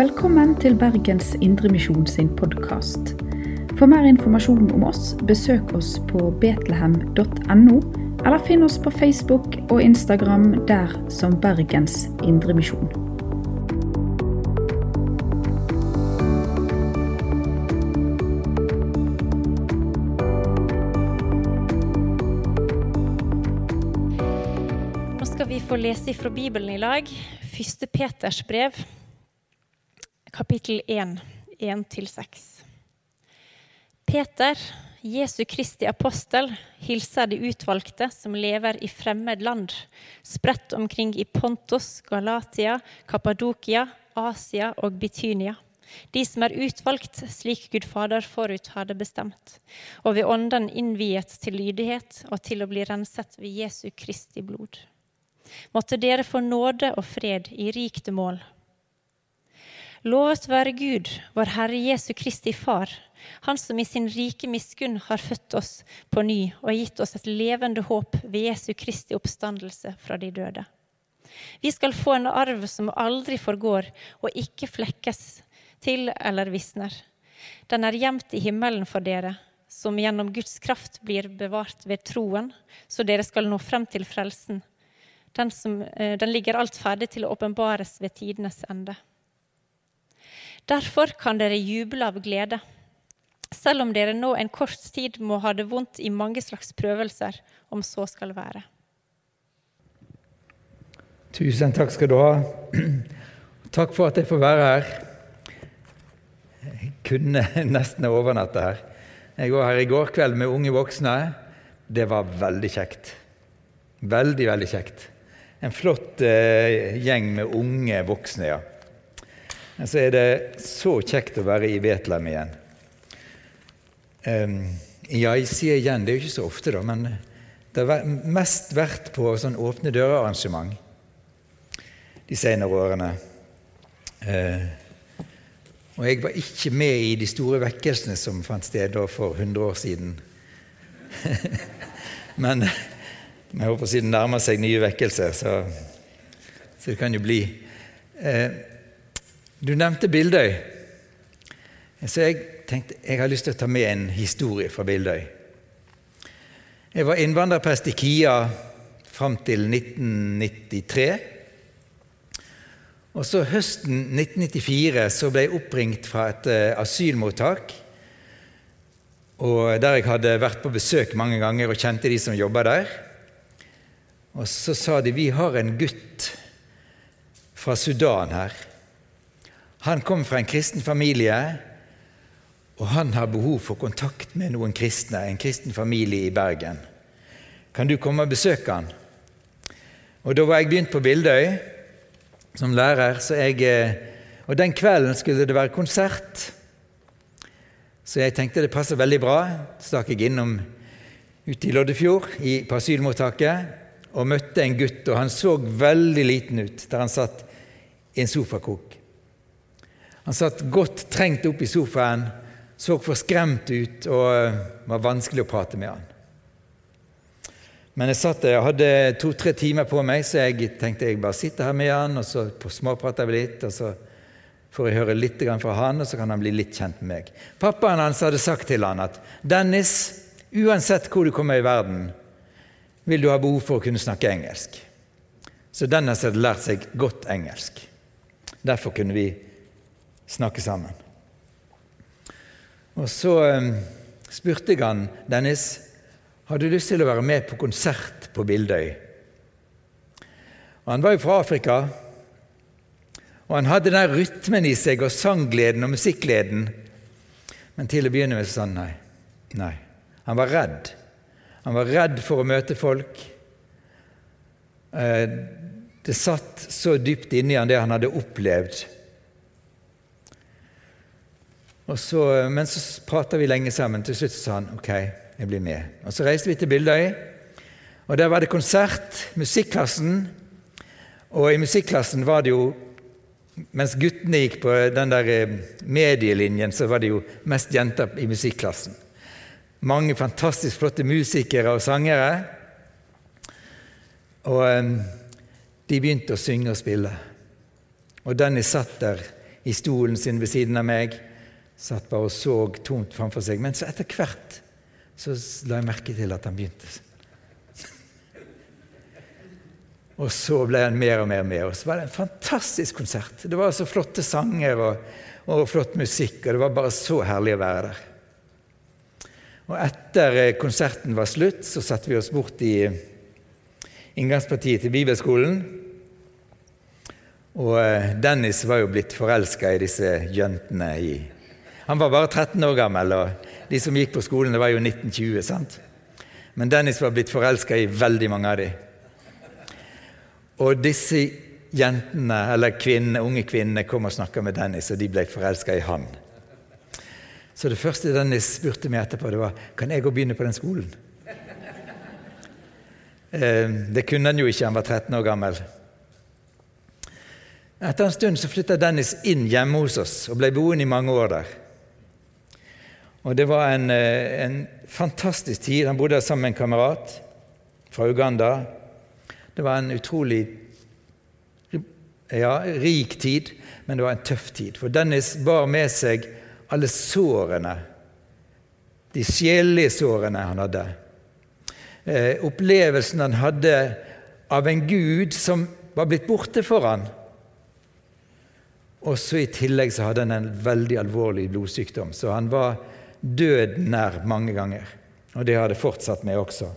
Velkommen til Bergens Indremisjon sin podkast. For mer informasjon om oss, besøk oss på betlehem.no, eller finn oss på Facebook og Instagram der som Bergens Indremisjon. Nå skal vi få lese ifra Bibelen i lag. Første Peters brev, kapittel 1, 1-6. Peter, Jesu Kristi apostel, hilser de utvalgte som lever i fremmed land, spredt omkring i Pontos, Galatia, Kappadokia, Asia og Bitynia. De som er utvalgt slik Gud Fader forut hadde bestemt, og ved Ånden innviet til lydighet og til å bli renset ved Jesu Kristi blod. Måtte dere få nåde og fred i rikt mål. Lovet være Gud, vår Herre Jesu Kristi Far, Han som i sin rike miskunn har født oss på ny og gitt oss et levende håp ved Jesu Kristi oppstandelse fra de døde. Vi skal få en arv som aldri forgår og ikke flekkes til eller visner. Den er gjemt i himmelen for dere, som gjennom Guds kraft blir bevart ved troen, så dere skal nå frem til frelsen den, som, den, ligger alt ferdig til å åpenbares ved tidenes ende. Derfor kan dere juble av glede, selv om dere nå en kort tid må ha det vondt i mange slags prøvelser, om så skal være. Tusen takk skal du ha. Takk for at jeg får være her. Jeg kunne nesten overnatte her. Jeg var her i går kveld med unge voksne. Det var veldig kjekt. Veldig, veldig kjekt. En flott eh, gjeng med unge voksne, ja. Men så er det så kjekt å være i Betlehem igjen. Ja, jeg sier igjen, det er jo ikke så ofte, da, men det har mest vært på sånn åpne dører-arrangement de senere årene. Uh, og jeg var ikke med i de store vekkelsene som fant sted da for 100 år siden. men jeg håper siden nærmer seg nye vekkelser, så, så, det kan jo bli. Eh, du nevnte Bildøy. Så jeg tenkte jeg har lyst til å ta med en historie fra Bildøy. Jeg var innvandrerprest i Kia fram til 1993. Og så Høsten 1994 så ble jeg oppringt fra et uh, asylmottak. Og Der jeg hadde vært på besøk mange ganger og kjente de som jobba der. Og så sa de vi har en gutt fra Sudan her. Han kommer fra en kristen familie, og han har behov for kontakt med noen kristne, en kristen familie i Bergen. Kan du komme og besøke han? Og Da var jeg begynt på Bildøy som lærer, jeg, eh, og den kvelden skulle det være konsert. Så jeg tenkte det passer veldig bra. Så stakk jeg innom ute i Loddefjord, i, på asylmottaket og møtte en gutt, og han så veldig liten ut der han satt i en sofakrok. Han satt godt trengt opp i sofaen, så forskremt ut og eh, var vanskelig å prate med han. Men jeg satt der, jeg hadde to-tre timer på meg, så jeg tenkte jeg bare sitter her med han, og så småprater vi litt, og så får jeg høre litt fra han, og så kan han bli litt kjent med meg. Pappaen hans hadde sagt til han at 'Dennis, uansett hvor du kommer i verden, vil du ha behov for å kunne snakke engelsk. Så Dennis hadde lært seg godt engelsk. Derfor kunne vi snakke sammen. Og Så spurte jeg han, Dennis, har du lyst til å være med på konsert på Bildøy. Og Han var jo fra Afrika, og han hadde den rytmen i seg og sanggleden og musikkgleden. Men til å begynne med sa han nei. Nei. Han var redd. Han var redd for å møte folk. Eh, det satt så dypt inni han det han hadde opplevd. Så, men så prata vi lenge sammen. Til slutt sa han ok, jeg blir med. Og Så reiste vi til Bildøy, og der var det konsert. Musikklassen. Og i musikklassen var det jo Mens guttene gikk på den der eh, medielinjen, så var det jo mest jenter i musikklassen mange fantastisk flotte musikere og sangere. Og de begynte å synge og spille. Og Dennis satt der i stolen sin ved siden av meg. Satt bare og så tomt framfor seg. Men så etter hvert så la jeg merke til at han begynte. Og så ble han mer og mer med. Og så var det en fantastisk konsert. Det var så flotte sanger og, og flott musikk, og det var bare så herlig å være der. Og etter eh, konserten var slutt, så satte vi oss bort i inngangspartiet til bibelskolen. Og eh, Dennis var jo blitt forelska i disse jentene. I. Han var bare 13 år gammel, og de som gikk på skolen, det var jo 1920. sant? Men Dennis var blitt forelska i veldig mange av dem. Og disse jentene, eller kvinne, unge kvinnene kom og snakka med Dennis, og de ble forelska i han. Så det første Dennis spurte meg etterpå, det var kan jeg gå og begynne på den skolen. Eh, det kunne han jo ikke, han var 13 år gammel. Etter en stund så flytta Dennis inn hjemme hos oss og ble boende i mange år der. Og Det var en, eh, en fantastisk tid. Han bodde sammen med en kamerat fra Uganda. Det var en utrolig ja, rik tid, men det var en tøff tid. For Dennis bar med seg alle sårene, de sjelelige sårene han hadde. Eh, opplevelsen han hadde av en gud som var blitt borte for han. Og så I tillegg så hadde han en veldig alvorlig blodsykdom, så han var døden nær mange ganger. Og det har det fortsatt med også.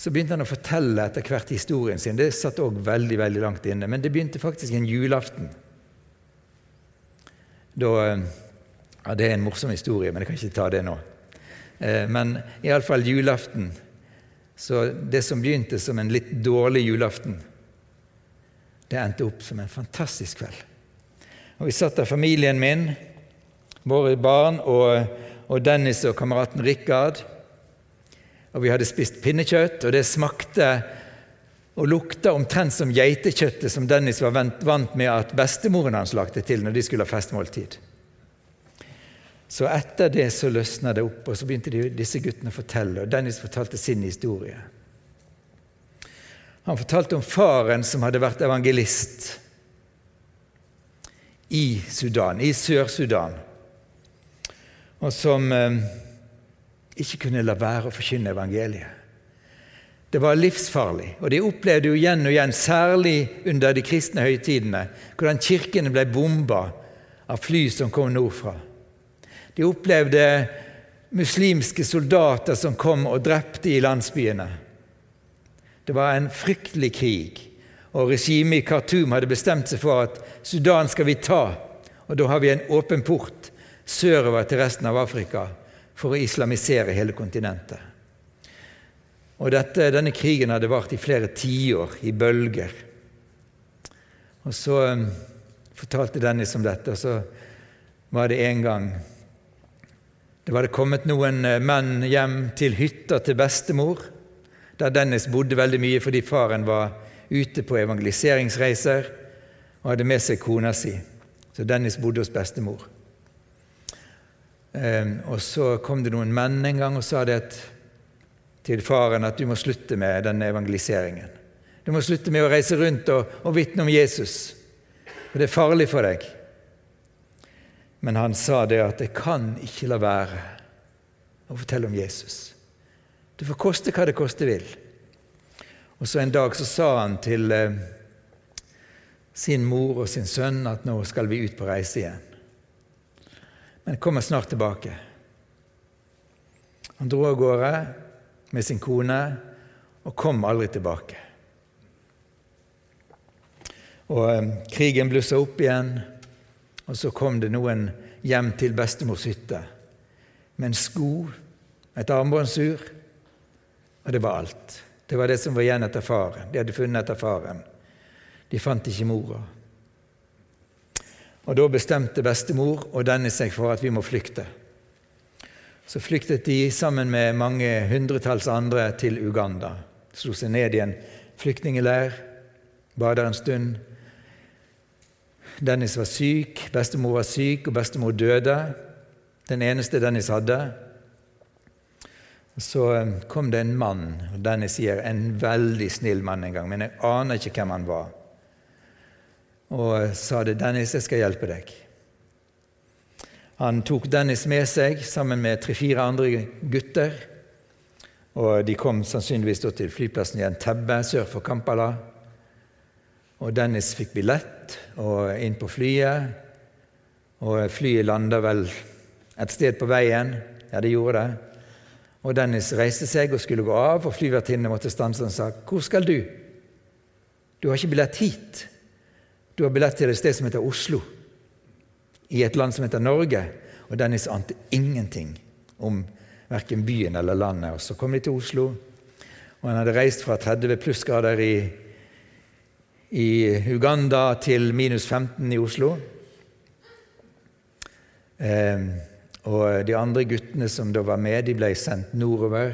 Så begynte han å fortelle etter hvert historien sin. Det satt òg veldig veldig langt inne. Men det begynte faktisk en julaften. Da, ja, Det er en morsom historie, men jeg kan ikke ta det nå. Eh, men iallfall julaften. Så det som begynte som en litt dårlig julaften, det endte opp som en fantastisk kveld. Og Vi satt der, familien min, våre barn og, og Dennis og kameraten Rikard og vi hadde spist pinnekjøtt, og det smakte og lukta omtrent som geitekjøttet som Dennis var vant med at bestemoren hans lagde til når de skulle ha festmåltid. Så etter det så løsna det opp, og så begynte de, disse guttene å fortelle. og Dennis fortalte sin historie. Han fortalte om faren som hadde vært evangelist i Sudan, i Sør-Sudan, og som eh, ikke kunne la være å forkynne evangeliet. Det var livsfarlig, og de opplevde jo igjen og igjen, særlig under de kristne høytidene, hvordan kirkene ble bomba av fly som kom nordfra. De opplevde muslimske soldater som kom og drepte i landsbyene. Det var en fryktelig krig, og regimet i Khartoum hadde bestemt seg for at Sudan skal vi ta, og da har vi en åpen port sørover til resten av Afrika for å islamisere hele kontinentet. Og dette, Denne krigen hadde vart i flere tiår, i bølger. Og Så um, fortalte Dennis om dette, og så var det en gang Det var det kommet noen uh, menn hjem til hytta til bestemor, der Dennis bodde veldig mye fordi faren var ute på evangeliseringsreiser og hadde med seg kona si. Så Dennis bodde hos bestemor. Ehm, og så kom det noen menn en gang og sa det til faren at du må slutte med denne evangeliseringen. Du må slutte med å reise rundt og, og vitne om Jesus, for det er farlig for deg. Men han sa det at 'jeg kan ikke la være å fortelle om Jesus'. Det får koste hva det koste vil. Og så En dag så sa han til eh, sin mor og sin sønn at nå skal vi ut på reise igjen men kommer snart tilbake. Han dro av gårde med sin kone og kom aldri tilbake. Og eh, Krigen blussa opp igjen, og så kom det noen hjem til bestemors hytte med en sko, et armbåndsur, og det var alt. Det var det som var igjen etter faren. De hadde funnet etter faren. De fant ikke mora. Og Da bestemte bestemor og denne seg for at vi må flykte. Så flyktet de sammen med mange hundretalls andre til Uganda. Slo seg ned i en flyktningleir, bader der en stund. Dennis var syk, bestemor var syk, og bestemor døde. Den eneste Dennis hadde. Så eh, kom det en mann, og Dennis sier en veldig snill mann en gang, men jeg aner ikke hvem han var. Og sa det, 'Dennis, jeg skal hjelpe deg'. Han tok Dennis med seg sammen med tre-fire andre gutter. og De kom sannsynligvis til flyplassen i Entebbe sør for Kampala. Og Dennis fikk billett og inn på flyet. Og Flyet landa vel et sted på veien. Ja, det gjorde det. Og Dennis reiste seg og skulle gå av, og flyvertinnen måtte stanse og sa 'Hvor skal du?' 'Du har ikke billett hit. Du har billett til et sted som heter Oslo.' I et land som heter Norge. Og Dennis ante ingenting om verken byen eller landet. Og Så kom de til Oslo, og han hadde reist fra 30 plussgrader i, i Uganda til minus 15 i Oslo. Eh, og De andre guttene som da var med, de ble sendt nordover.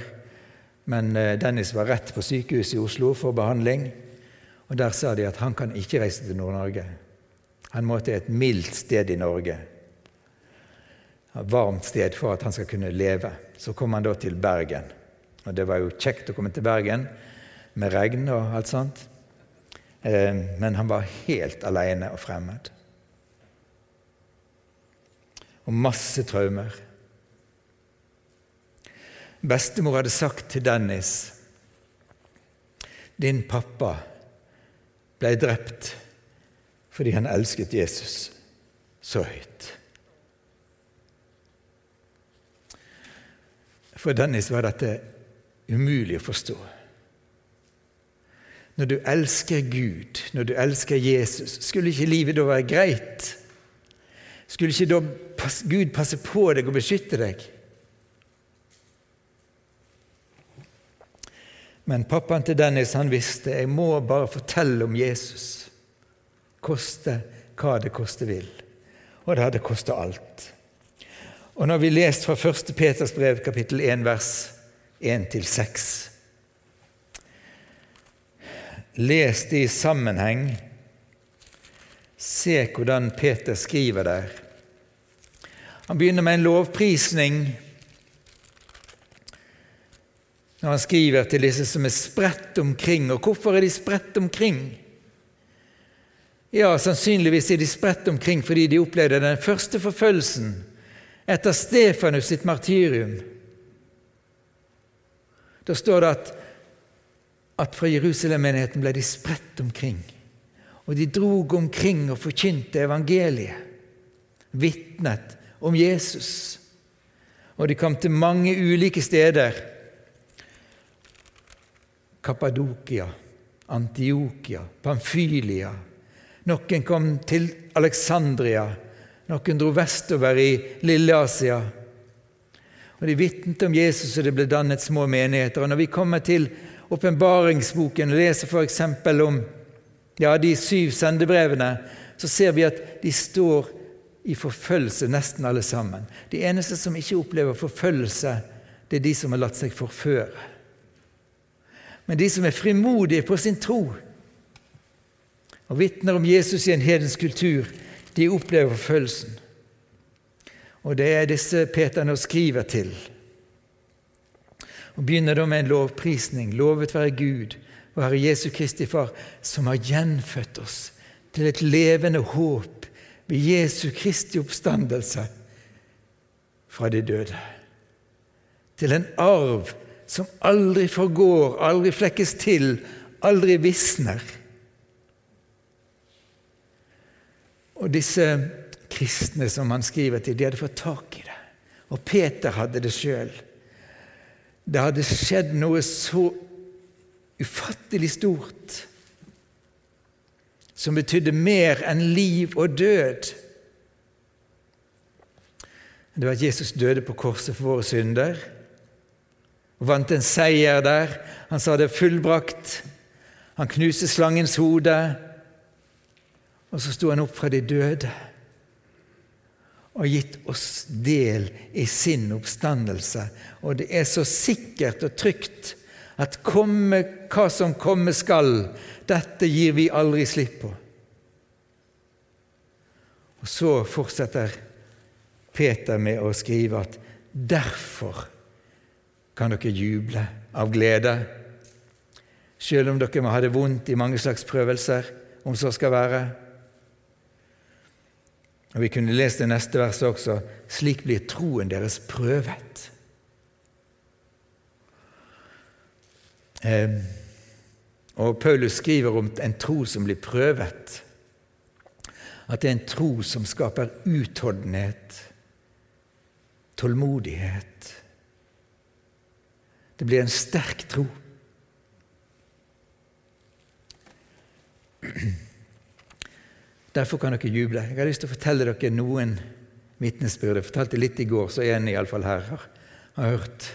Men eh, Dennis var rett på sykehuset i Oslo for behandling. Og Der sa de at han kan ikke reise til Nord-Norge. Han må til et mildt sted i Norge. Et varmt sted for at han skal kunne leve. Så kom han da til Bergen. Og Det var jo kjekt å komme til Bergen med regn og alt sånt. Eh, men han var helt alene og fremmed og masse traumer. Bestemor hadde sagt til Dennis din pappa ble drept fordi han elsket Jesus så høyt. For Dennis var dette umulig å forstå. Når du elsker Gud, når du elsker Jesus, skulle ikke livet da være greit? Skulle ikke da Gud passe på deg og beskytte deg? Men pappaen til Dennis han visste jeg må bare fortelle om Jesus, koste hva det koste vil. Og det hadde kosta alt. Og når vi leste fra 1. Peters brev, kapittel 1, vers 1-6 Les det i sammenheng Se hvordan Peter skriver der. Han begynner med en lovprisning når han skriver til disse som er spredt omkring. Og hvorfor er de spredt omkring? Ja, sannsynligvis er de spredt omkring fordi de opplevde den første forfølgelsen etter Stefanus sitt martyrium. Da står det at, at fra Jerusalem-menigheten ble de spredt omkring. Og de drog omkring og forkynte evangeliet, vitnet om Jesus. Og de kom til mange ulike steder. Kappadokia, Antiokia, Pamfylia. Noen kom til Alexandria, noen dro vestover i Lille-Asia. Og De vitnet om Jesus, og det ble dannet små menigheter. Og Når vi kommer til åpenbaringsboken og leser f.eks. om ja, de syv sendebrevene, så ser vi at de står i forfølgelse, nesten alle sammen. De eneste som ikke opplever forfølgelse, det er de som har latt seg forføre. Men de som er frimodige på sin tro og vitner om Jesus i en hedensk kultur, de opplever forfølgelsen. Og det er disse Peter nå skriver til. Og Begynner da med en lovprisning. Lovet være Gud, og Herre Jesu Kristi Far, som har gjenfødt oss til et levende håp ved Jesu Kristi oppstandelse fra de døde. Til en arv som aldri forgår, aldri flekkes til, aldri visner. Og disse kristne som han skriver til, de hadde fått tak i det. Og Peter hadde det sjøl. Det hadde skjedd noe så ufattelig stort, som betydde mer enn liv og død. Det var at Jesus døde på korset for våre synder og vant en seier der. Han sa det fullbrakt. Han knuste slangens hode, og så sto han opp fra de døde og gitt oss del i sin oppstandelse. Og det er så sikkert og trygt at komme hva som komme skal, dette gir vi aldri slipp på. Og så fortsetter Peter med å skrive at derfor kan dere juble av glede, selv om dere må ha det vondt i mange slags prøvelser, om så skal være. Og Vi kunne lest det neste verset også. Slik blir troen deres prøvet. Eh, og Paulus skriver om en tro som blir prøvet. At det er en tro som skaper utholdenhet, tålmodighet. Det blir en sterk tro. Derfor kan dere juble. Jeg har lyst til å fortelle dere noen vitnesbyrd. Jeg fortalte litt i går, så en iallfall her har, har hørt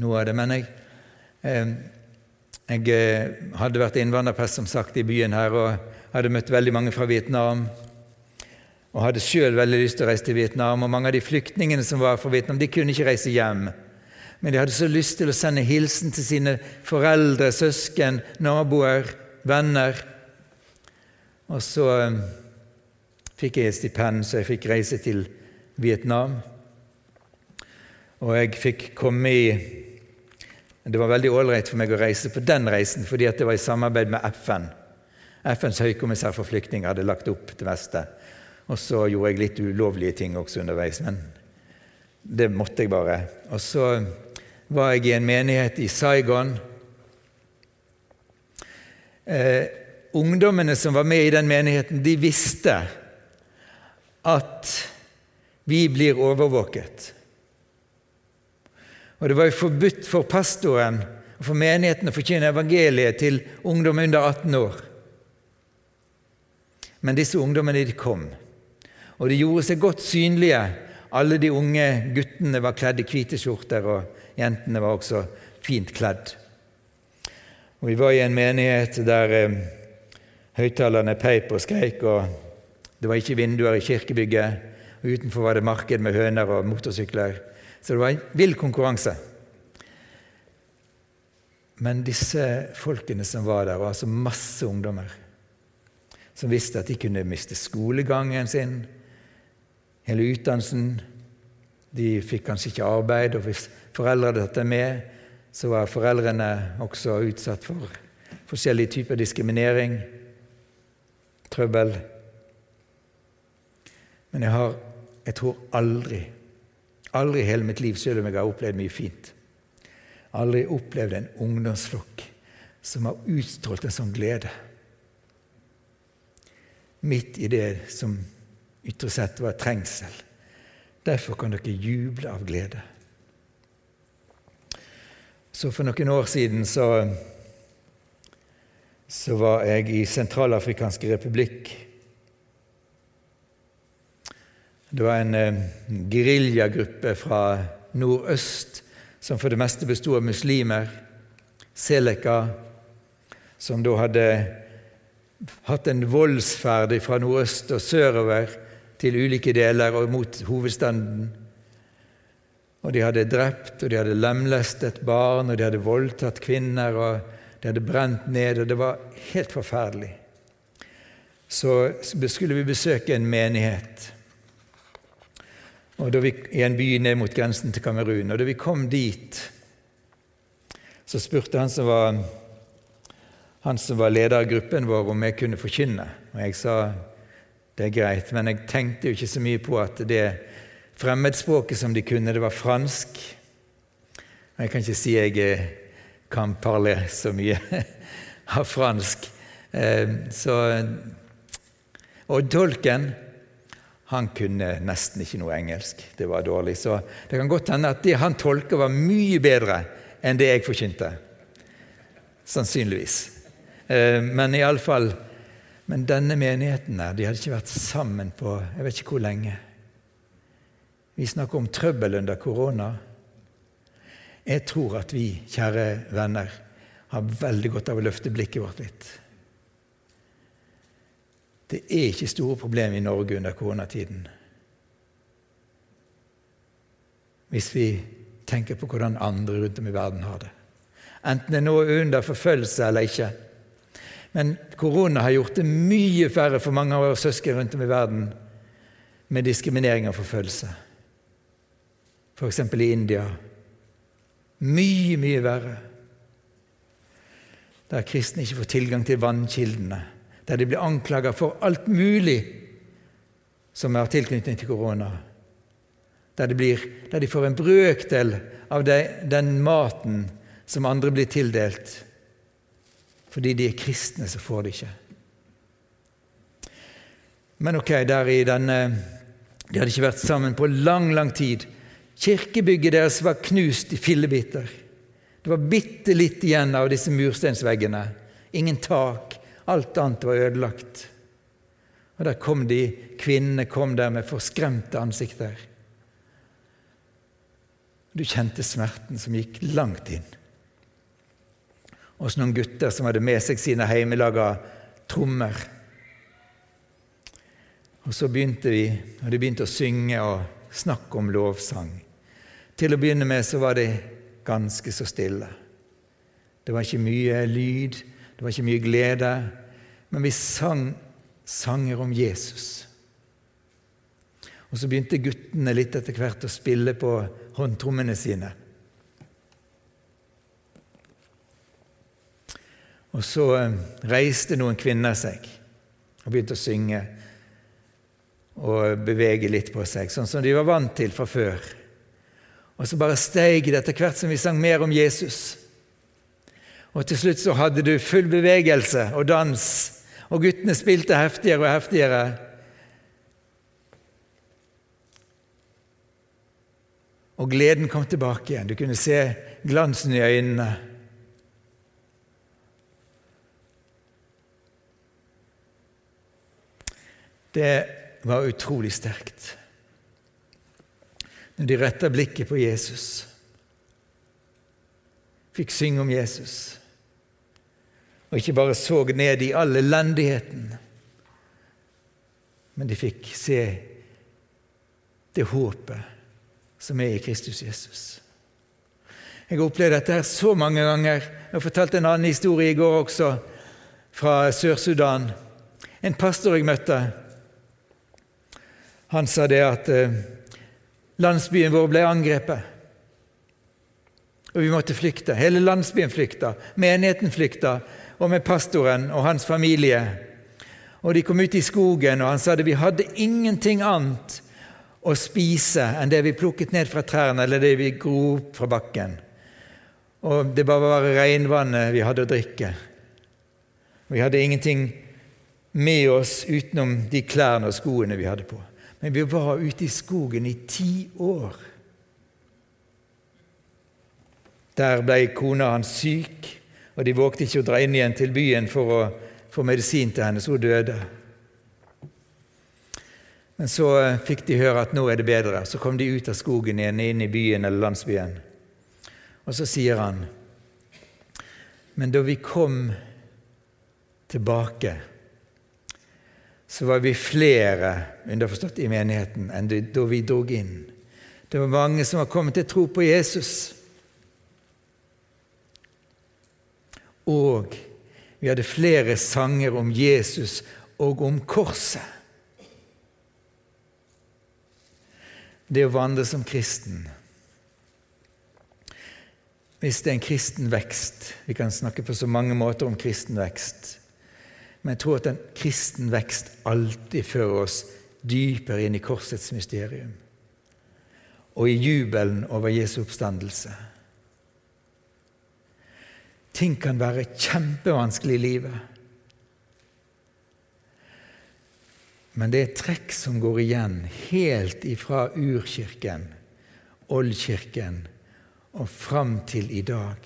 noe av det. Men jeg, eh, jeg eh, hadde vært innvandrerprest som sagt i byen her og hadde møtt veldig mange fra Vietnam. Og hadde sjøl veldig lyst til å reise til Vietnam. Og mange av de flyktningene som var fra Vietnam, de kunne ikke reise hjem. Men de hadde så lyst til å sende hilsen til sine foreldre, søsken, naboer, venner. Og så um, fikk jeg et stipend, så jeg fikk reise til Vietnam. Og jeg fikk komme i Det var veldig ålreit for meg å reise på den reisen fordi det var i samarbeid med FN. FNs høykommissær for flyktninger hadde lagt opp det meste. Og så gjorde jeg litt ulovlige ting også underveis, men det måtte jeg bare. Og så var jeg i en menighet i Saigon. Eh, ungdommene som var med i den menigheten, de visste at vi blir overvåket. Og det var jo forbudt for pastoren og for menigheten å forkynne evangeliet til ungdom under 18 år. Men disse ungdommene de kom, og de gjorde seg godt synlige. Alle de unge guttene var kledd i hvite skjorter, og jentene var også fint kledd. Og Vi var i en menighet der eh, Høyttalerne peip og skreik, og det var ikke vinduer i kirkebygget. og Utenfor var det marked med høner og motorsykler. Så det var en vill konkurranse. Men disse folkene som var der, var altså masse ungdommer som visste at de kunne miste skolegangen sin, hele utdannelsen. De fikk kanskje ikke arbeid, og foreldre dem med, så var foreldrene også utsatt for forskjellige typer diskriminering trøbbel. Men jeg har jeg tror aldri, aldri i hele mitt liv, selv om jeg har opplevd mye fint, aldri opplevd en ungdomsflokk som har utstrålt en sånn glede. Midt i det som ytre sett var trengsel. Derfor kan dere juble av glede. Så For noen år siden så så var jeg i Sentralafrikanske republikk. Det var en eh, geriljagruppe fra nordøst som for det meste bestod av muslimer. Seleka, som da hadde hatt en voldsferd fra nordøst og sørover til ulike deler og mot hovedstaden. Og de hadde drept og de hadde lemlestet barn og de hadde voldtatt kvinner. og de hadde brent ned, og det var helt forferdelig. Så skulle vi besøke en menighet vi, i en by ned mot grensen til Kamerun. Og da vi kom dit, så spurte han som var, han som var leder av gruppen vår, om jeg kunne forkynne. Og jeg sa det er greit, men jeg tenkte jo ikke så mye på at det fremmedspråket som de kunne, det var fransk. Jeg kan ikke si jeg er kan parle så mye av fransk. Eh, så, og tolken han kunne nesten ikke noe engelsk. Det var dårlig. Så det kan godt hende at det han tolka, var mye bedre enn det jeg forkynte. Sannsynligvis. Eh, men iallfall Men denne menigheten her, de hadde ikke vært sammen på jeg vet ikke hvor lenge. Vi snakker om trøbbel under korona. Jeg tror at vi, kjære venner, har veldig godt av å løfte blikket vårt litt. Det er ikke store problemer i Norge under koronatiden. Hvis vi tenker på hvordan andre rundt om i verden har det. Enten det er noe under forfølgelse eller ikke. Men korona har gjort det mye færre for mange av våre søsken rundt om i verden med diskriminering og forfølgelse. F.eks. i India mye, mye verre. Der kristne ikke får tilgang til vannkildene. Der de blir anklaget for alt mulig som har tilknytning til korona. Der, blir, der de får en brøkdel av de, den maten som andre blir tildelt. Fordi de er kristne, så får de ikke. Men ok, der i denne De hadde ikke vært sammen på lang, lang tid. Kirkebygget deres var knust i fillebiter. Det var bitte litt igjen av disse mursteinsveggene. Ingen tak. Alt annet var ødelagt. Og der kom de, kvinnene kom der med forskremte ansikter. Du kjente smerten som gikk langt inn. Også noen gutter som hadde med seg sine hjemmelaga trommer. Og så begynte vi, og de begynte å synge og snakke om lovsang. Til å begynne med så var det ganske så stille. Det var ikke mye lyd, det var ikke mye glede, men vi sang sanger om Jesus. Og så begynte guttene litt etter hvert å spille på håndtrommene sine. Og så eh, reiste noen kvinner seg og begynte å synge og bevege litt på seg, sånn som de var vant til fra før. Og så bare steig det etter hvert som vi sang mer om Jesus. Og til slutt så hadde du full bevegelse og dans, og guttene spilte heftigere og heftigere. Og gleden kom tilbake igjen. Du kunne se glansen i øynene. Det var utrolig sterkt når de retta blikket på Jesus, fikk synge om Jesus, og ikke bare så ned i all elendigheten, men de fikk se det håpet som er i Kristus Jesus. Jeg har opplevd dette her så mange ganger. Jeg har fortalt en annen historie i går også, fra Sør-Sudan. En pastor jeg møtte, han sa det at eh, landsbyen vår ble angrepet. Og vi måtte flykte. Hele landsbyen flykta. Menigheten flykta. Og med pastoren og hans familie. Og de kom ut i skogen, og han sa det, vi hadde ingenting annet å spise enn det vi plukket ned fra trærne, eller det vi gro opp fra bakken. Og det bare var regnvannet vi hadde å drikke. Vi hadde ingenting med oss utenom de klærne og skoene vi hadde på. Men vi var ute i skogen i ti år. Der ble kona hans syk, og de vågte ikke å dra inn igjen til byen for å få medisin til henne, så hun døde. Men så fikk de høre at nå er det bedre. Så kom de ut av skogen igjen, inn i byen eller landsbyen. Og så sier han, men da vi kom tilbake så var vi flere underforstått i menigheten enn da vi drog inn. Det var mange som var kommet til tro på Jesus. Og vi hadde flere sanger om Jesus og om korset. Det å vandre som kristen Hvis det er en kristen vekst Vi kan snakke på så mange måter om kristen vekst. Men jeg tror at en kristen vekst alltid fører oss dypere inn i korsets mysterium og i jubelen over Jesu oppstandelse. Ting kan være kjempevanskelig i livet. Men det er trekk som går igjen helt ifra urkirken, oldkirken, og fram til i dag,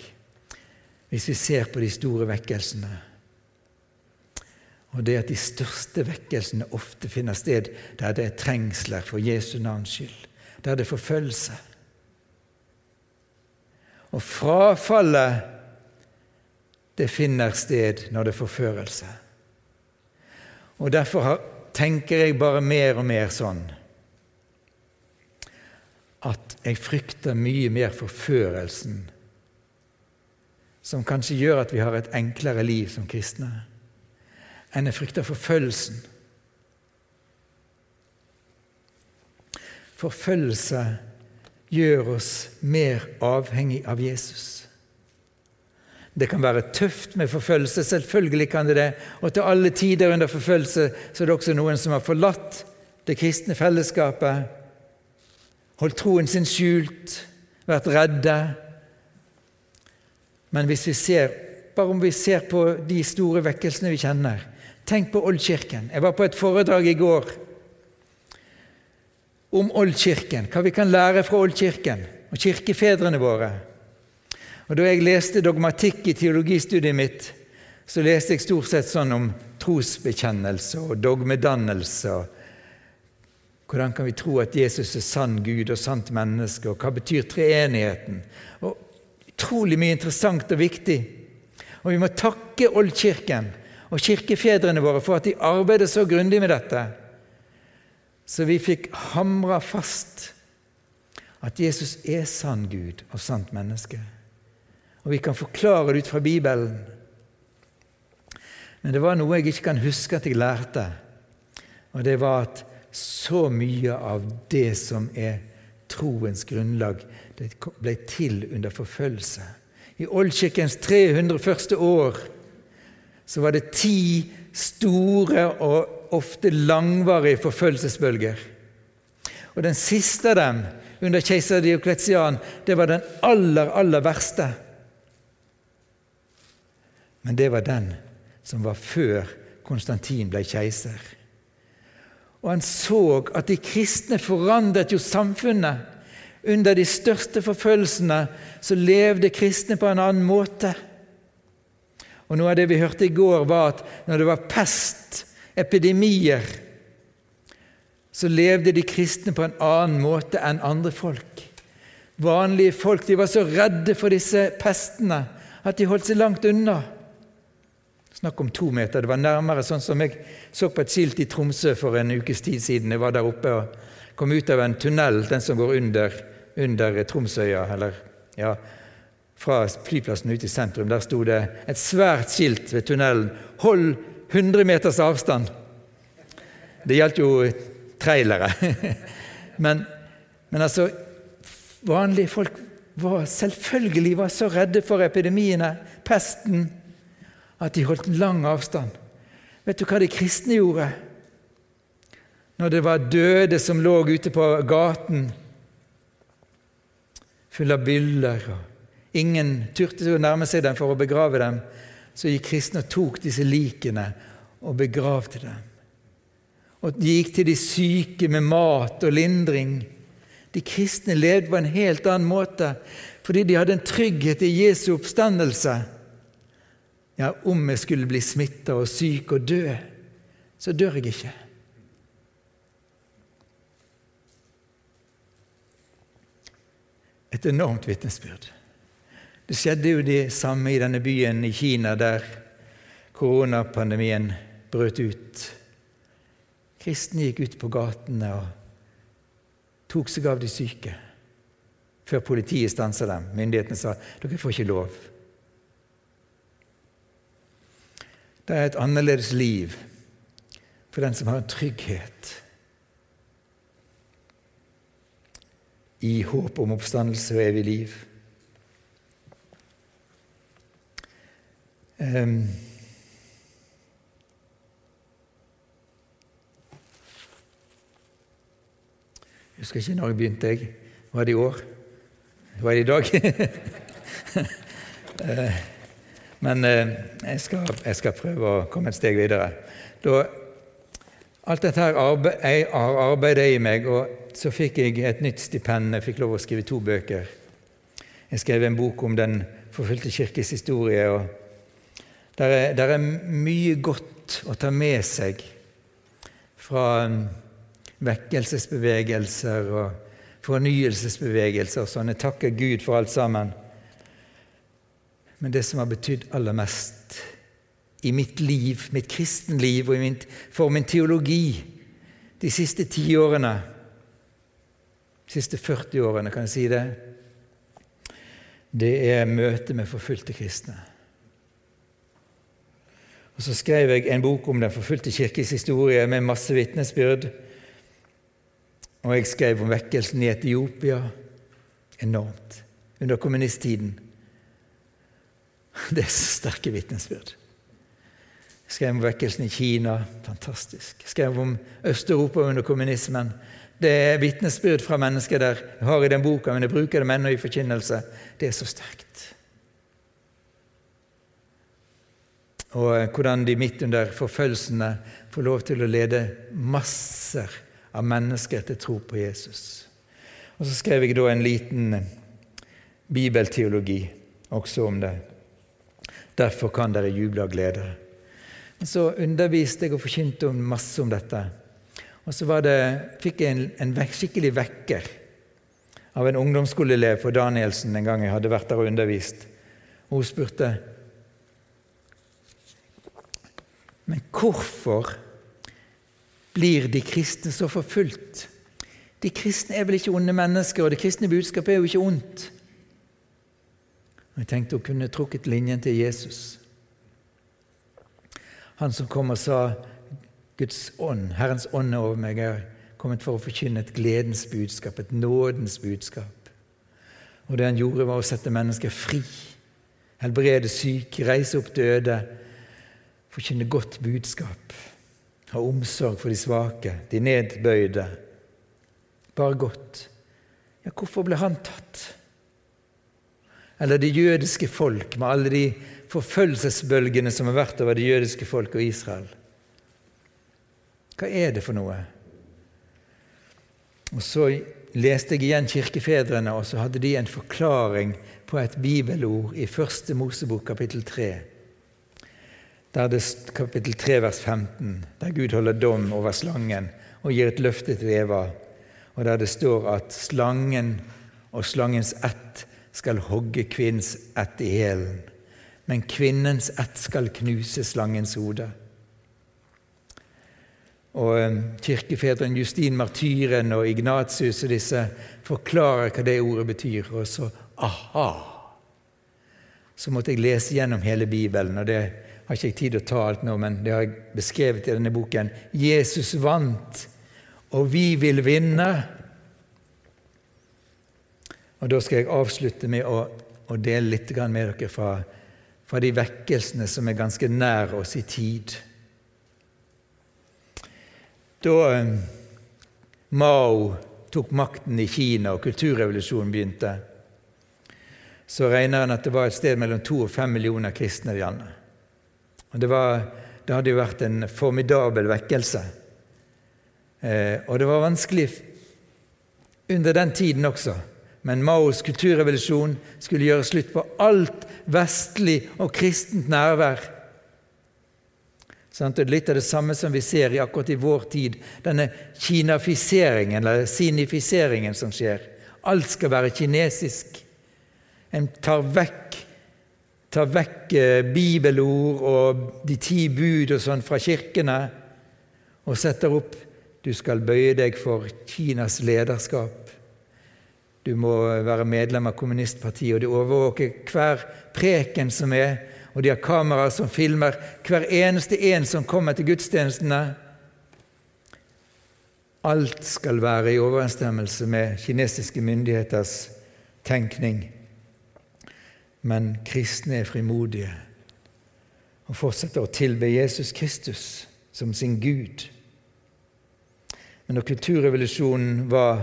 hvis vi ser på de store vekkelsene. Og det at de største vekkelsene ofte finner sted der det er trengsler for Jesu navns skyld, der det er forfølgelse. Og frafallet, det finner sted når det er forførelse. Og derfor har, tenker jeg bare mer og mer sånn at jeg frykter mye mer forførelsen, som kanskje gjør at vi har et enklere liv som kristne enn jeg frykter forfølgelsen. Forfølgelse gjør oss mer avhengig av Jesus. Det kan være tøft med forfølgelse, selvfølgelig kan det det. Og til alle tider under forfølgelse så er det også noen som har forlatt det kristne fellesskapet, holdt troen sin skjult, vært redde. Men hvis vi ser, bare om vi ser på de store vekkelsene vi kjenner Tenk på Oldkirken. Jeg var på et foredrag i går om Oldkirken, hva vi kan lære fra Oldkirken og kirkefedrene våre. Og Da jeg leste dogmatikk i teologistudiet mitt, så leste jeg stort sett sånn om trosbekjennelse og dogmedannelse. Hvordan kan vi tro at Jesus er sann Gud og sant menneske, og hva betyr treenigheten? Og Utrolig mye interessant og viktig. Og vi må takke Oldkirken og kirkefedrene våre for at de arbeidet så grundig med dette. Så vi fikk hamra fast at Jesus er sann Gud og sant menneske. Og vi kan forklare det ut fra Bibelen. Men det var noe jeg ikke kan huske at jeg lærte, og det var at så mye av det som er troens grunnlag, det ble til under forfølgelse. I Oldkirkens 300 første år så var det ti store og ofte langvarige forfølgelsesbølger. Og Den siste av dem, under keiser Diokletian, det var den aller, aller verste. Men det var den som var før Konstantin ble keiser. Og han så at de kristne forandret jo samfunnet. Under de største forfølgelsene så levde kristne på en annen måte. Og Noe av det vi hørte i går, var at når det var pest, epidemier, så levde de kristne på en annen måte enn andre folk. Vanlige folk de var så redde for disse pestene at de holdt seg langt unna. Snakk om to meter. Det var nærmere sånn som jeg så på et skilt i Tromsø for en ukes tid siden. Jeg var der oppe og kom ut av en tunnel, den som går under, under Tromsøya, eller ja, fra flyplassen ute i sentrum. Der sto det et svært skilt ved tunnelen 'Hold 100 meters avstand'. Det gjaldt jo trailere. men, men altså Vanlige folk var selvfølgelig var så redde for epidemiene, pesten, at de holdt lang avstand. Vet du hva de kristne gjorde? Når det var døde som lå ute på gaten, full av byller, og ingen turte å nærme seg dem for å begrave dem, så gikk kristne og tok disse likene og begravde dem. Og de gikk til de syke med mat og lindring. De kristne levde på en helt annen måte fordi de hadde en trygghet i Jesu oppstandelse. Ja, om jeg skulle bli smitta og syk og dø, så dør jeg ikke. Et enormt vitnesbyrd. Det skjedde jo det samme i denne byen i Kina, der koronapandemien brøt ut. Kristne gikk ut på gatene og tok seg av de syke. Før politiet stansa dem. Myndighetene sa dere får ikke lov. Det er et annerledes liv for den som har en trygghet i håp om oppstandelse og evig liv. Um, jeg husker ikke når jeg begynte. jeg. Var det i år? Var det i dag? uh, Men eh, jeg skal, jeg, skal, prøve å komme et steg videre. Da, alt dette her arbeid, har arbeidet i meg, og så fikk jeg et nytt stipend. Jeg fikk lov å skrive to bøker. Jeg skrev en bok om Den forfulgte kirkes historie. og der er, der er mye godt å ta med seg fra um, vekkelsesbevegelser og fornyelsesbevegelser og sånn. Jeg takker Gud for alt sammen. Men det som har betydd aller mest i mitt liv, mitt kristenliv og min, for min teologi de siste ti årene, de siste 40 årene, kan jeg si det, det er møtet med forfulgte kristne. Og Så skrev jeg en bok om Den forfulgte kirkes historie med masse vitnesbyrd. Og jeg skrev om vekkelsen i Etiopia. Enormt. Under kommunisttiden. Det er så sterke vitnesbyrd. Skrev om vekkelsen i Kina. Fantastisk. Skrev om Øst-Europa under kommunismen. Det er vitnesbyrd fra mennesker der. Jeg har i den boka, men jeg bruker dem ennå i forkynnelse. Det er så sterkt. Og hvordan de midt under forfølgelsene får lov til å lede masser av mennesker til tro på Jesus. Og Så skrev jeg da en liten bibelteologi også om det. Derfor kan dere juble av glede. Så underviste jeg og forkynte masse om dette. Og så det, fikk jeg en, en vek, skikkelig vekker av en ungdomsskoleelev på Danielsen en gang jeg hadde vært der og undervist. Og hun spurte Men hvorfor blir de kristne så forfulgt? De kristne er vel ikke onde mennesker, og det kristne budskapet er jo ikke ondt. Jeg tenkte hun kunne trukket linjen til Jesus. Han som kom og sa Guds ånd, Herrens ånd er over meg. Har kommet for å forkynne et gledens budskap, et nådens budskap. Og det han gjorde, var å sette mennesker fri. Helbrede syke, reise opp døde. Forkynne godt budskap. Ha omsorg for de svake, de nedbøyde. Bare godt. Ja, hvorfor ble han tatt? Eller det jødiske folk, med alle de forfølgelsesbølgene som har vært over det jødiske folk og Israel. Hva er det for noe? Og Så leste jeg igjen kirkefedrene, og så hadde de en forklaring på et bibelord i Første Mosebok kapittel 3. Der det kapittel 3 vers 15, der Gud holder dom over slangen og gir et løfte til Eva, og der det står at slangen og slangens ett skal hogge kvinnens ett i hælen, men kvinnens ett skal knuse slangens hode. Og Kirkefedren Kirkefedrene Justin Martyren og Ignatius og disse forklarer hva det ordet betyr. Og så aha! Så måtte jeg lese gjennom hele Bibelen, og det har ikke jeg tid til å ta alt nå, men det har jeg beskrevet i denne boken. Jesus vant, og vi vil vinne. Og Da skal jeg avslutte med å, å dele litt med dere fra, fra de vekkelsene som er ganske nær oss i tid. Da eh, Mao tok makten i Kina og kulturrevolusjonen begynte, så regner han at det var et sted mellom to og fem millioner kristne i landet. Det, var, det, hadde jo vært en formidabel vekkelse. Eh, og det var vanskelig under den tiden også. Men Maos kulturrevolusjon skulle gjøre slutt på alt vestlig og kristent nærvær det er litt av det samme som vi ser i akkurat i vår tid, denne kinafiseringen, eller sinifiseringen, som skjer. Alt skal være kinesisk. En tar vekk, tar vekk eh, bibelord og de ti bud og sånn fra kirkene og setter opp du skal bøye deg for Kinas lederskap. Du må være medlem av kommunistpartiet, og du overvåker hver preken som er og de har kameraer som filmer hver eneste en som kommer til gudstjenestene. Alt skal være i overensstemmelse med kinesiske myndigheters tenkning. Men kristne er frimodige og fortsetter å tilbe Jesus Kristus som sin Gud. Men når kulturrevolusjonen var,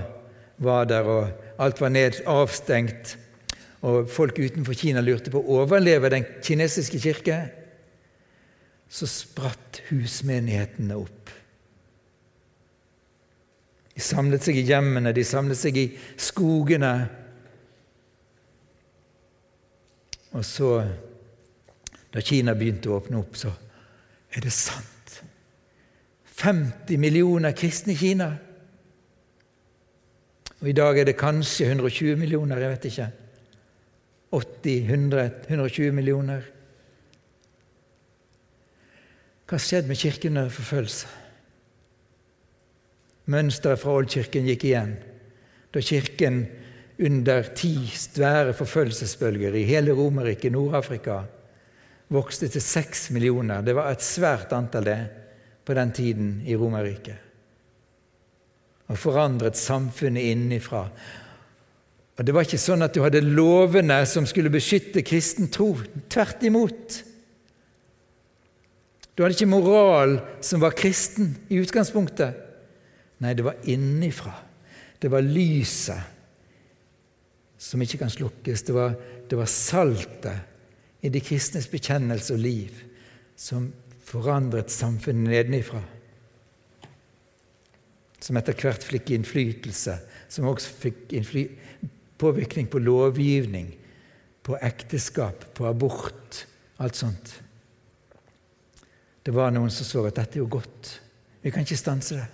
var der, og alt var ned, avstengt, og folk utenfor Kina lurte på å overleve den kinesiske kirke, så spratt husmenighetene opp. De samlet seg i hjemmene, de samlet seg i skogene. Og så, da Kina begynte å åpne opp, så er det sant. 50 millioner kristne i Kina. Og i dag er det kanskje 120 millioner, jeg vet ikke. 80, 100, 120 millioner. Hva skjedde med Kirken under forfølgelse? Mønsteret fra oldkirken gikk igjen da Kirken under ti svære forfølgelsesbølger i hele Romerriket, Nord-Afrika, vokste til seks millioner. Det var et svært antall det på den tiden i Romerriket. Og forandret samfunnet innenfra. Og Det var ikke sånn at du hadde lovene som skulle beskytte kristen tro. Tvert imot. Du hadde ikke moral som var kristen i utgangspunktet. Nei, det var innifra. Det var lyset som ikke kan slukkes. Det var, det var saltet i de kristnes bekjennelse og liv som forandret samfunnet nedenifra. Som etter hvert fikk innflytelse, som også fikk påvirkning på lovgivning, på ekteskap, på abort, alt sånt. Det var noen som så at dette er jo godt. Vi kan ikke stanse det.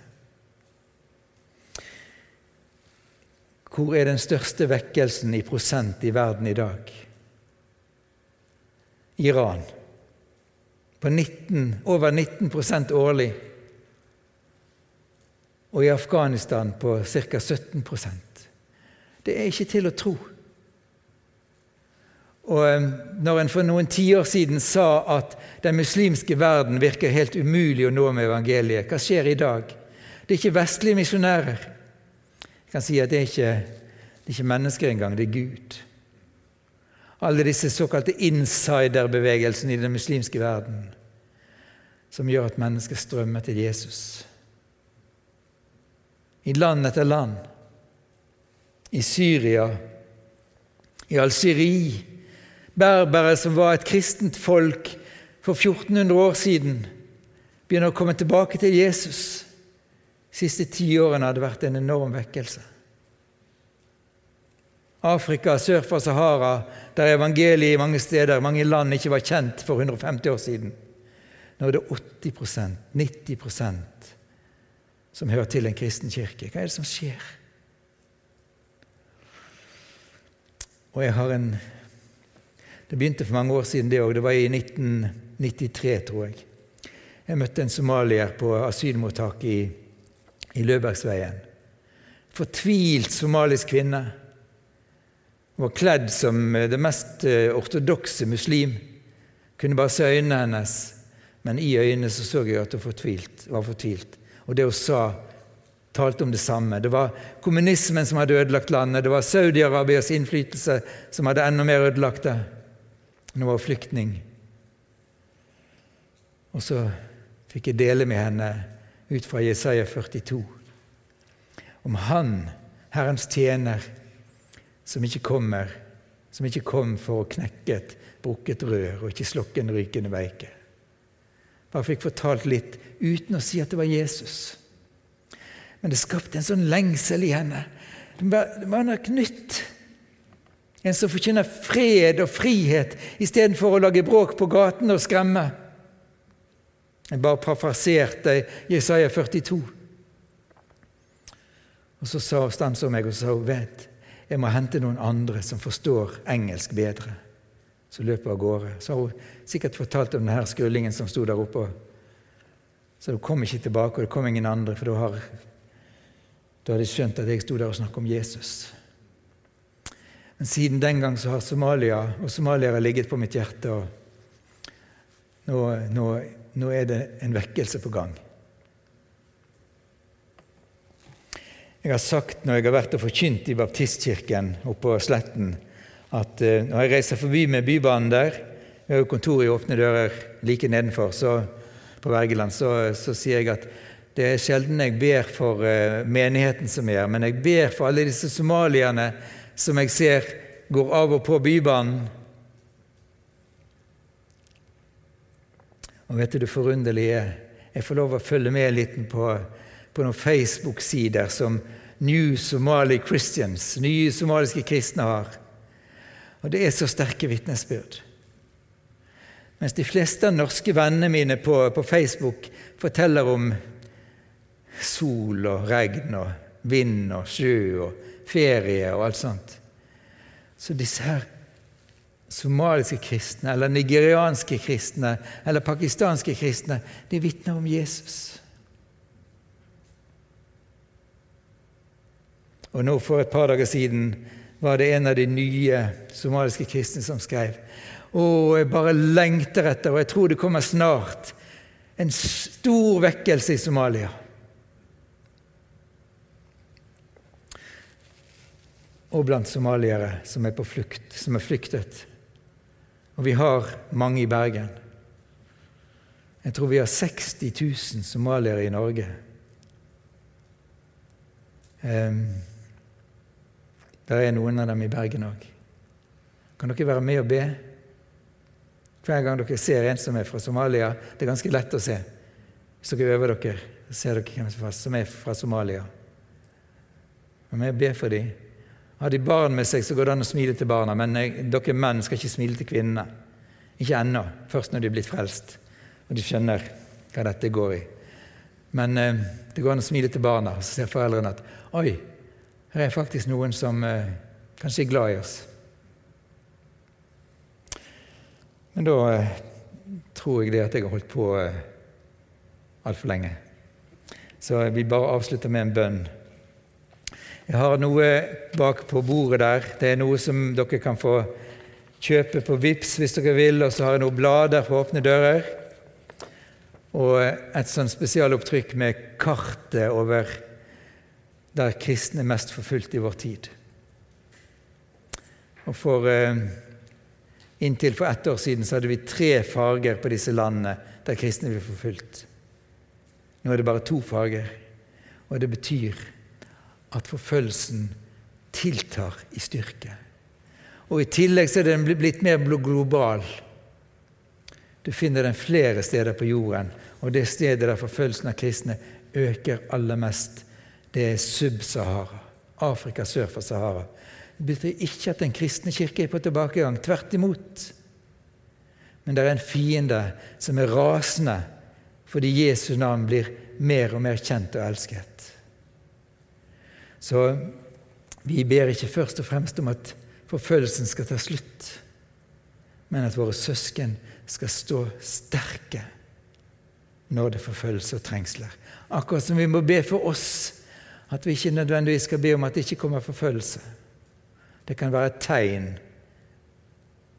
Hvor er den største vekkelsen i prosent i verden i dag? Iran. På 19, over 19% årlig. Og i Afghanistan på ca. 17% Det er ikke til å tro. Og eh, når en for noen tiår siden sa at den muslimske verden virker helt umulig å nå med evangeliet, hva skjer i dag? Det er ikke vestlige misjonærer. Jeg kan si at det er ikke, det er ikke mennesker engang, det er Gud. Alle disse såkalte insiderbevegelsene i den muslimske verden som gjør at mennesker strømmer til Jesus. I land etter land. I Syria, i Algerie, Berbere, som var et kristent folk for 1400 år siden, begynner å komme tilbake til Jesus. Siste ti årene har vært en enorm vekkelse. Afrika sør for Sahara, der evangeliet i mange steder, mange land ikke var kjent for 150 år siden. Nå er det 80% 90% som hører til en kristen kirke. Hva er det som skjer? Og jeg har en det begynte for mange år siden, det òg. Det var i 1993, tror jeg. Jeg møtte en somalier på asylmottaket i, i Løbergsveien. Fortvilt somalisk kvinne. Hun var kledd som det mest eh, ortodokse muslim. Kunne bare se øynene hennes, men i øynene så, så jeg at hun fortvilt, var fortvilt. Og det hun sa, talte om det samme. Det var kommunismen som hadde ødelagt landet. Det var Saudi-Arabias innflytelse som hadde enda mer ødelagt det. Hun var flyktning. Og så fikk jeg dele med henne ut fra Jesaja 42 om Han, Herrens tjener, som ikke kommer, som ikke kom for å knekke et brukket rør og ikke slokke en rykende veike. Bare fikk fortalt litt uten å si at det var Jesus. Men det skapte en sånn lengsel i henne. Det var noe nytt. En som forkynner fred og frihet istedenfor å lage bråk på gaten og skremme. Jeg bare parafraserte Jesaja 42. Og Så sa stansa meg og sa vet, jeg må hente noen andre som forstår engelsk bedre. Så løp hun av gårde. Så har hun sikkert fortalt om denne skrullingen som sto der oppe. Så hun kom ikke tilbake, og det kom ingen andre, for da hadde de skjønt at jeg sto der og snakket om Jesus. Men siden den gang så har Somalia og somaliere ligget på mitt hjerte. og nå, nå, nå er det en vekkelse på gang. Jeg har sagt når jeg har vært og forkynt i baptistkirken oppe på Sletten, at uh, når jeg reiser forbi med Bybanen der Vi har jo kontor i Åpne dører like nedenfor så, på Wergeland. Så, så, sier jeg at det er sjelden jeg ber for uh, menigheten som er men jeg ber for alle disse somalierne som jeg ser går av og på Bybanen. Og vet du det forunderlige er? Jeg får lov å følge med litt på, på noen Facebook-sider som New Somali Christians, nye somaliske kristne, har. Og det er så sterke vitnesbyrd. Mens de fleste av norske vennene mine på, på Facebook forteller om sol og regn og vind og sjø og ferie og alt sånt. Så disse her somaliske kristne, eller nigerianske kristne, eller pakistanske kristne, de vitner om Jesus. Og nå For et par dager siden var det en av de nye somaliske kristne som skrev Å, jeg bare lengter etter, og jeg tror det kommer snart, en stor vekkelse i Somalia. og blant somaliere som er på flukt, som er flyktet. Og vi har mange i Bergen. Jeg tror vi har 60 000 somaliere i Norge. Um, det er noen av dem i Bergen òg. Kan dere være med og be? Hver gang dere ser en som er fra Somalia Det er ganske lett å se. Hvis dere øver dere, ser dere hvem som er fra Somalia. Vær med og be for dem. Har de barn med seg, så går det an å smile til barna, men dere menn skal ikke smile til kvinnene. Ikke ennå. Først når de er blitt frelst og de skjønner hva dette går i. Men eh, det går an å smile til barna, og så ser foreldrene at oi, her er faktisk noen som eh, kanskje er glad i oss. Men da eh, tror jeg det at jeg har holdt på eh, altfor lenge. Så vi bare avslutter med en bønn. Jeg har noe bak på bordet der. Det er noe som dere kan få kjøpe på VIPS hvis dere vil. Og så har jeg noen blader for åpne dører og et sånn spesialopptrykk med kartet over der kristne er mest forfulgt i vår tid. Og for eh, Inntil for ett år siden så hadde vi tre farger på disse landene der kristne blir forfulgt. Nå er det bare to farger, og det betyr at forfølgelsen tiltar i styrke. Og I tillegg så er den blitt mer global. Du finner den flere steder på jorden, og det stedet der forfølgelsen av kristne øker aller mest, det er Sub-Sahara. Afrika sør for Sahara. Det betyr ikke at den kristne kirke er på tilbakegang. Tvert imot. Men det er en fiende som er rasende fordi Jesu navn blir mer og mer kjent og elsket. Så vi ber ikke først og fremst om at forfølgelsen skal ta slutt, men at våre søsken skal stå sterke når det er forfølgelse og trengsler. Akkurat som vi må be for oss at vi ikke nødvendigvis skal be om at det ikke kommer forfølgelse. Det kan være et tegn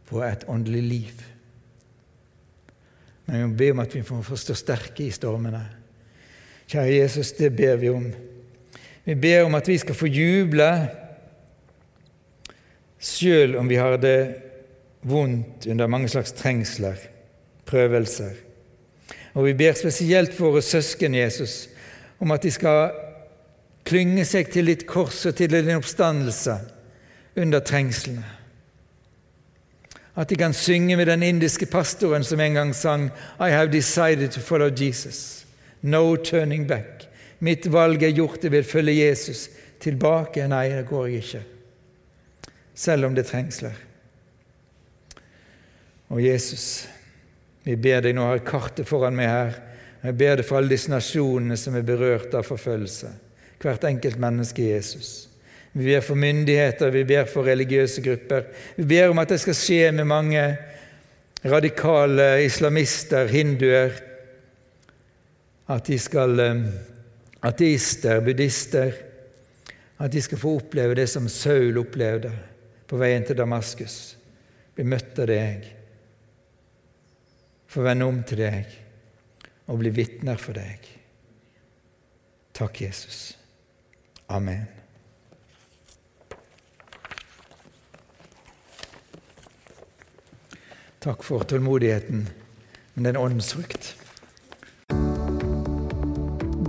på et åndelig liv. Men vi må be om at vi får stå sterke i stormene. Kjære Jesus, det ber vi om. Vi ber om at vi skal få juble sjøl om vi har det vondt under mange slags trengsler, prøvelser. Og vi ber spesielt våre søsken, Jesus, om at de skal klynge seg til ditt kors og til din oppstandelse under trengslene. At de kan synge med den indiske pastoren som en gang sang I have decided to follow Jesus. No turning back. Mitt valg er gjort, jeg vil følge Jesus. Tilbake? Nei, det går jeg ikke. Selv om det trengsler. Og Jesus, vi ber deg nå har kartet foran meg her. Jeg ber deg for alle disse nasjonene som er berørt av forfølgelse. Hvert enkelt menneske Jesus. Vi ber for myndigheter, vi ber for religiøse grupper. Vi ber om at det skal skje med mange radikale islamister, hinduer. At de skal eh, Ateister, buddhister. At de skal få oppleve det som Saul opplevde på veien til Damaskus. Bli møtt av deg få vende om til deg og bli vitner for deg. Takk, Jesus. Amen. Takk for tålmodigheten, men den åndens frukt.